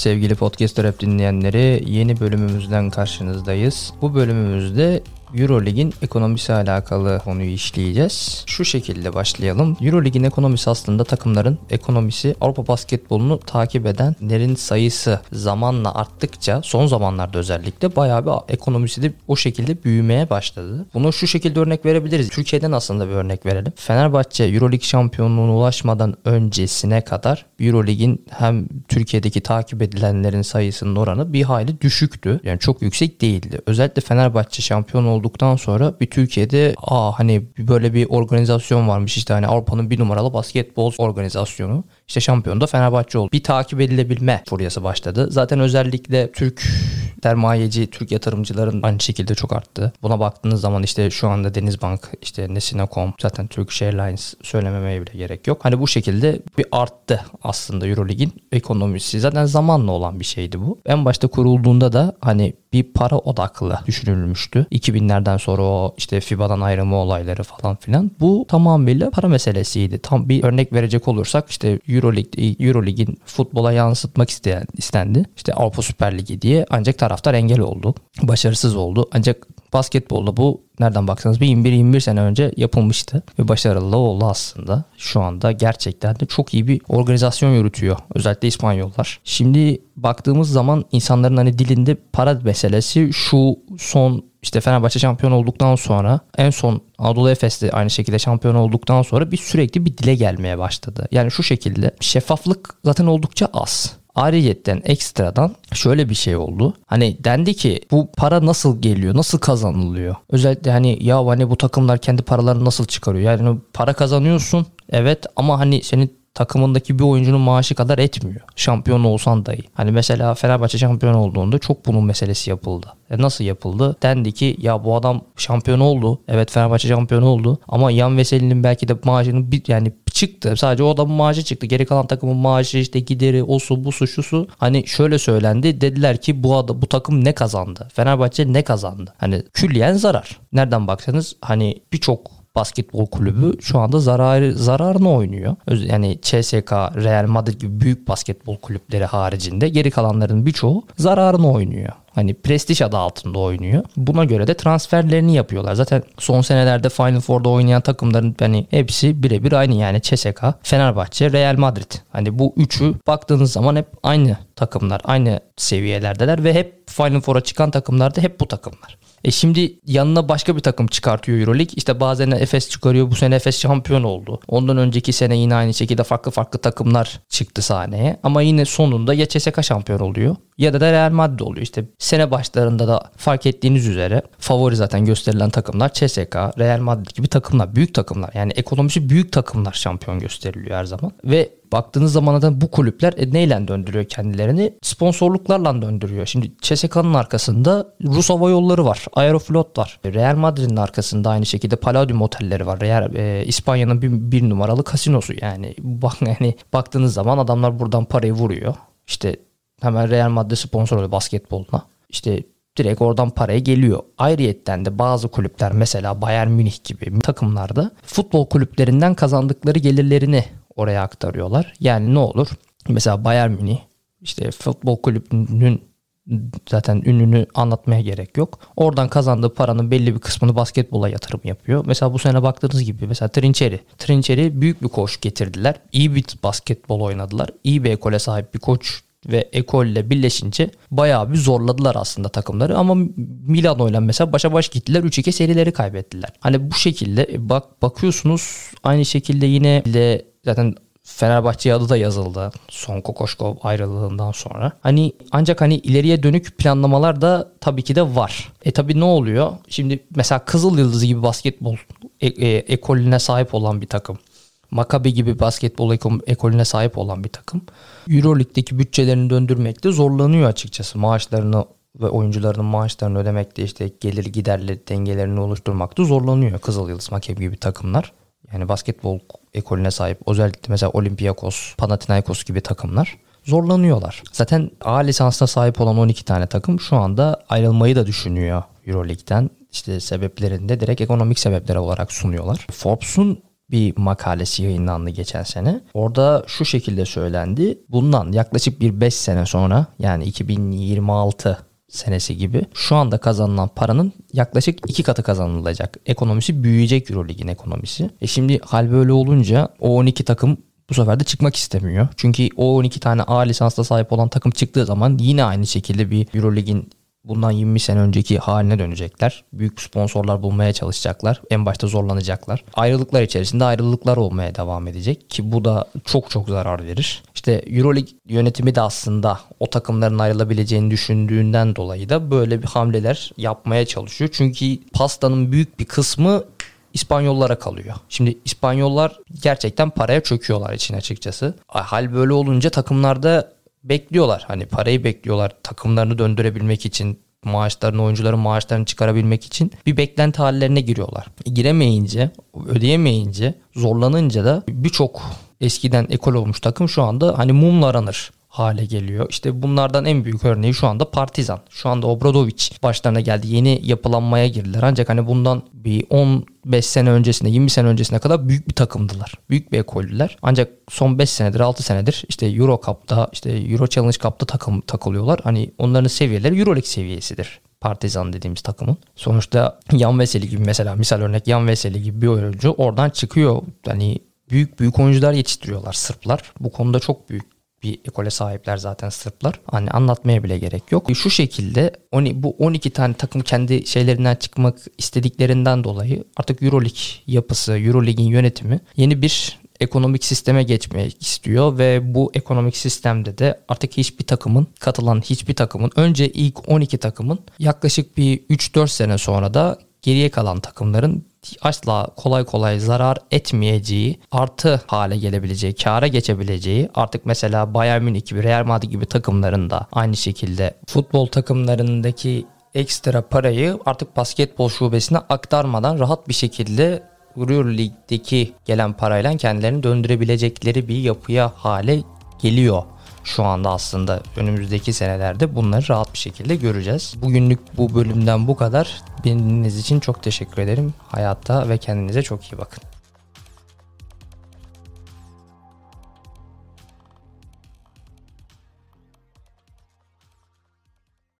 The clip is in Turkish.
Sevgili Podcast Rap dinleyenleri yeni bölümümüzden karşınızdayız. Bu bölümümüzde Eurolig'in ekonomisi alakalı konuyu işleyeceğiz. Şu şekilde başlayalım. Eurolig'in ekonomisi aslında takımların ekonomisi Avrupa basketbolunu takip edenlerin sayısı zamanla arttıkça son zamanlarda özellikle bayağı bir ekonomisi de o şekilde büyümeye başladı. Bunu şu şekilde örnek verebiliriz. Türkiye'den aslında bir örnek verelim. Fenerbahçe Eurolig şampiyonluğuna ulaşmadan öncesine kadar Eurolig'in hem Türkiye'deki takip edilenlerin sayısının oranı bir hayli düşüktü. Yani çok yüksek değildi. Özellikle Fenerbahçe şampiyon olduğu olduktan sonra bir Türkiye'de aa hani böyle bir organizasyon varmış işte hani Avrupa'nın bir numaralı basketbol organizasyonu. İşte şampiyon da Fenerbahçe oldu. Bir takip edilebilme furyası başladı. Zaten özellikle Türk sermayeci, Türk yatırımcıların aynı şekilde çok arttı. Buna baktığınız zaman işte şu anda Denizbank, işte Nesine.com, zaten Turkish Airlines söylememeye bile gerek yok. Hani bu şekilde bir arttı aslında Eurolig'in ekonomisi. Zaten zamanla olan bir şeydi bu. En başta kurulduğunda da hani bir para odaklı düşünülmüştü. 2000'lerden sonra o işte FIBA'dan ayrılma olayları falan filan. Bu tamamıyla para meselesiydi. Tam bir örnek verecek olursak işte Euroleague, Euroleague'in futbola yansıtmak isteyen, istendi. İşte Avrupa Süper Ligi diye ancak taraftar engel oldu. Başarısız oldu. Ancak basketbolda bu nereden baksanız bir 21-21 sene önce yapılmıştı ve başarılı oldu aslında. Şu anda gerçekten de çok iyi bir organizasyon yürütüyor. Özellikle İspanyollar. Şimdi baktığımız zaman insanların hani dilinde para meselesi şu son işte Fenerbahçe şampiyon olduktan sonra en son Anadolu Efes de aynı şekilde şampiyon olduktan sonra bir sürekli bir dile gelmeye başladı. Yani şu şekilde şeffaflık zaten oldukça az. Ariyetten ekstradan şöyle bir şey oldu. Hani dendi ki bu para nasıl geliyor? Nasıl kazanılıyor? Özellikle hani ya hani bu takımlar kendi paralarını nasıl çıkarıyor? Yani para kazanıyorsun evet ama hani senin takımındaki bir oyuncunun maaşı kadar etmiyor. Şampiyon olsan dahi. Hani mesela Fenerbahçe şampiyon olduğunda çok bunun meselesi yapıldı. E nasıl yapıldı? Dendi ki ya bu adam şampiyon oldu. Evet Fenerbahçe şampiyon oldu. Ama Yan Veseli'nin belki de maaşının bir yani çıktı. Sadece o adamın maaşı çıktı. Geri kalan takımın maaşı işte gideri o su bu su şu su. Hani şöyle söylendi. Dediler ki bu adam, bu takım ne kazandı? Fenerbahçe ne kazandı? Hani külliyen zarar. Nereden baksanız hani birçok basketbol kulübü şu anda zarar zararını oynuyor. Yani CSK, Real Madrid gibi büyük basketbol kulüpleri haricinde geri kalanların birçoğu zararını oynuyor. Hani prestij adı altında oynuyor. Buna göre de transferlerini yapıyorlar. Zaten son senelerde Final Four'da oynayan takımların hani hepsi birebir aynı yani CSK, Fenerbahçe, Real Madrid. Hani bu üçü baktığınız zaman hep aynı takımlar, aynı seviyelerdeler ve hep Final Four'a çıkan takımlar da hep bu takımlar. E şimdi yanına başka bir takım çıkartıyor Euroleague. İşte bazen Efes çıkarıyor. Bu sene Efes şampiyon oldu. Ondan önceki sene yine aynı şekilde farklı farklı takımlar çıktı sahneye. Ama yine sonunda ya CSK şampiyon oluyor ya da da Real Madrid oluyor. İşte sene başlarında da fark ettiğiniz üzere favori zaten gösterilen takımlar CSK, Real Madrid gibi takımlar. Büyük takımlar. Yani ekonomisi büyük takımlar şampiyon gösteriliyor her zaman. Ve baktığınız zaman da bu kulüpler e, neyle döndürüyor kendilerini? Sponsorluklarla döndürüyor. Şimdi CSK'nın arkasında Rus Hava Yolları var. Aeroflot var. Real Madrid'in arkasında aynı şekilde Palladium otelleri var. Real, e, İspanya'nın bir, bir numaralı kasinosu yani. Bak yani baktığınız zaman adamlar buradan parayı vuruyor. İşte hemen Real Madrid sponsor oluyor basketboluna. İşte direkt oradan paraya geliyor. Ayrıyetten de bazı kulüpler mesela Bayern Münih gibi takımlarda futbol kulüplerinden kazandıkları gelirlerini oraya aktarıyorlar. Yani ne olur? Mesela Bayern Münih işte futbol kulübünün zaten ününü anlatmaya gerek yok. Oradan kazandığı paranın belli bir kısmını basketbola yatırım yapıyor. Mesela bu sene baktığınız gibi mesela Trinçeri. Trinçeri büyük bir koç getirdiler. İyi bir basketbol oynadılar. İyi bir ekole sahip bir koç ve ekolle birleşince bayağı bir zorladılar aslında takımları ama Milano ile mesela başa baş gittiler 3-2 serileri kaybettiler. Hani bu şekilde e, bak bakıyorsunuz aynı şekilde yine de zaten Fenerbahçe adı da yazıldı son Kokoşkov ayrılığından sonra. Hani ancak hani ileriye dönük planlamalar da tabii ki de var. E tabii ne oluyor? Şimdi mesela Kızıl Yıldız gibi basketbol e- e- ekolüne sahip olan bir takım. Maccabi gibi basketbol ekolüne sahip olan bir takım. Euroleague'deki bütçelerini döndürmekte zorlanıyor açıkçası. Maaşlarını ve oyuncularının maaşlarını ödemekte işte gelir giderleri dengelerini oluşturmakta zorlanıyor Kızıl Yıldız, Maccabi gibi takımlar. Yani basketbol ekolüne sahip özellikle mesela Olympiakos, Panathinaikos gibi takımlar zorlanıyorlar. Zaten A lisansına sahip olan 12 tane takım şu anda ayrılmayı da düşünüyor Euroleague'den. İşte sebeplerini de direkt ekonomik sebepler olarak sunuyorlar. Forbes'un bir makalesi yayınlandı geçen sene. Orada şu şekilde söylendi. Bundan yaklaşık bir 5 sene sonra yani 2026 senesi gibi şu anda kazanılan paranın yaklaşık iki katı kazanılacak. Ekonomisi büyüyecek Eurolig'in ekonomisi. E şimdi hal böyle olunca o 12 takım bu sefer de çıkmak istemiyor. Çünkü o 12 tane A lisansla sahip olan takım çıktığı zaman yine aynı şekilde bir Eurolig'in bundan 20 sene önceki haline dönecekler. Büyük sponsorlar bulmaya çalışacaklar. En başta zorlanacaklar. Ayrılıklar içerisinde ayrılıklar olmaya devam edecek ki bu da çok çok zarar verir. İşte Euroleague yönetimi de aslında o takımların ayrılabileceğini düşündüğünden dolayı da böyle bir hamleler yapmaya çalışıyor. Çünkü pastanın büyük bir kısmı İspanyollara kalıyor. Şimdi İspanyollar gerçekten paraya çöküyorlar için açıkçası. Hal böyle olunca takımlarda bekliyorlar. Hani parayı bekliyorlar takımlarını döndürebilmek için maaşlarını oyuncuların maaşlarını çıkarabilmek için bir beklenti hallerine giriyorlar. E, giremeyince, ödeyemeyince, zorlanınca da birçok eskiden ekol olmuş takım şu anda hani mumla aranır hale geliyor. İşte bunlardan en büyük örneği şu anda Partizan. Şu anda Obradovic başlarına geldi. Yeni yapılanmaya girdiler. Ancak hani bundan bir 15 sene öncesinde 20 sene öncesine kadar büyük bir takımdılar. Büyük bir ekollüler. Ancak son 5 senedir 6 senedir işte Euro Cup'ta işte Euro Challenge Cup'ta takım takılıyorlar. Hani onların seviyeleri Euroleague seviyesidir. Partizan dediğimiz takımın. Sonuçta Yan Veseli gibi mesela misal örnek Yan Veseli gibi bir oyuncu oradan çıkıyor. Hani büyük büyük oyuncular yetiştiriyorlar Sırplar. Bu konuda çok büyük bir ekole sahipler zaten Sırplar. Hani anlatmaya bile gerek yok. Şu şekilde bu 12 tane takım kendi şeylerinden çıkmak istediklerinden dolayı artık Euroleague yapısı, Euroleague'in yönetimi yeni bir ekonomik sisteme geçmek istiyor ve bu ekonomik sistemde de artık hiçbir takımın katılan hiçbir takımın önce ilk 12 takımın yaklaşık bir 3-4 sene sonra da geriye kalan takımların asla kolay kolay zarar etmeyeceği, artı hale gelebileceği, kâra geçebileceği artık mesela Bayern Münih gibi Real Madrid gibi takımların da aynı şekilde futbol takımlarındaki ekstra parayı artık basketbol şubesine aktarmadan rahat bir şekilde Euro Lig'deki gelen parayla kendilerini döndürebilecekleri bir yapıya hale geliyor şu anda aslında önümüzdeki senelerde bunları rahat bir şekilde göreceğiz. Bugünlük bu bölümden bu kadar. Dinlediğiniz için çok teşekkür ederim. Hayatta ve kendinize çok iyi bakın.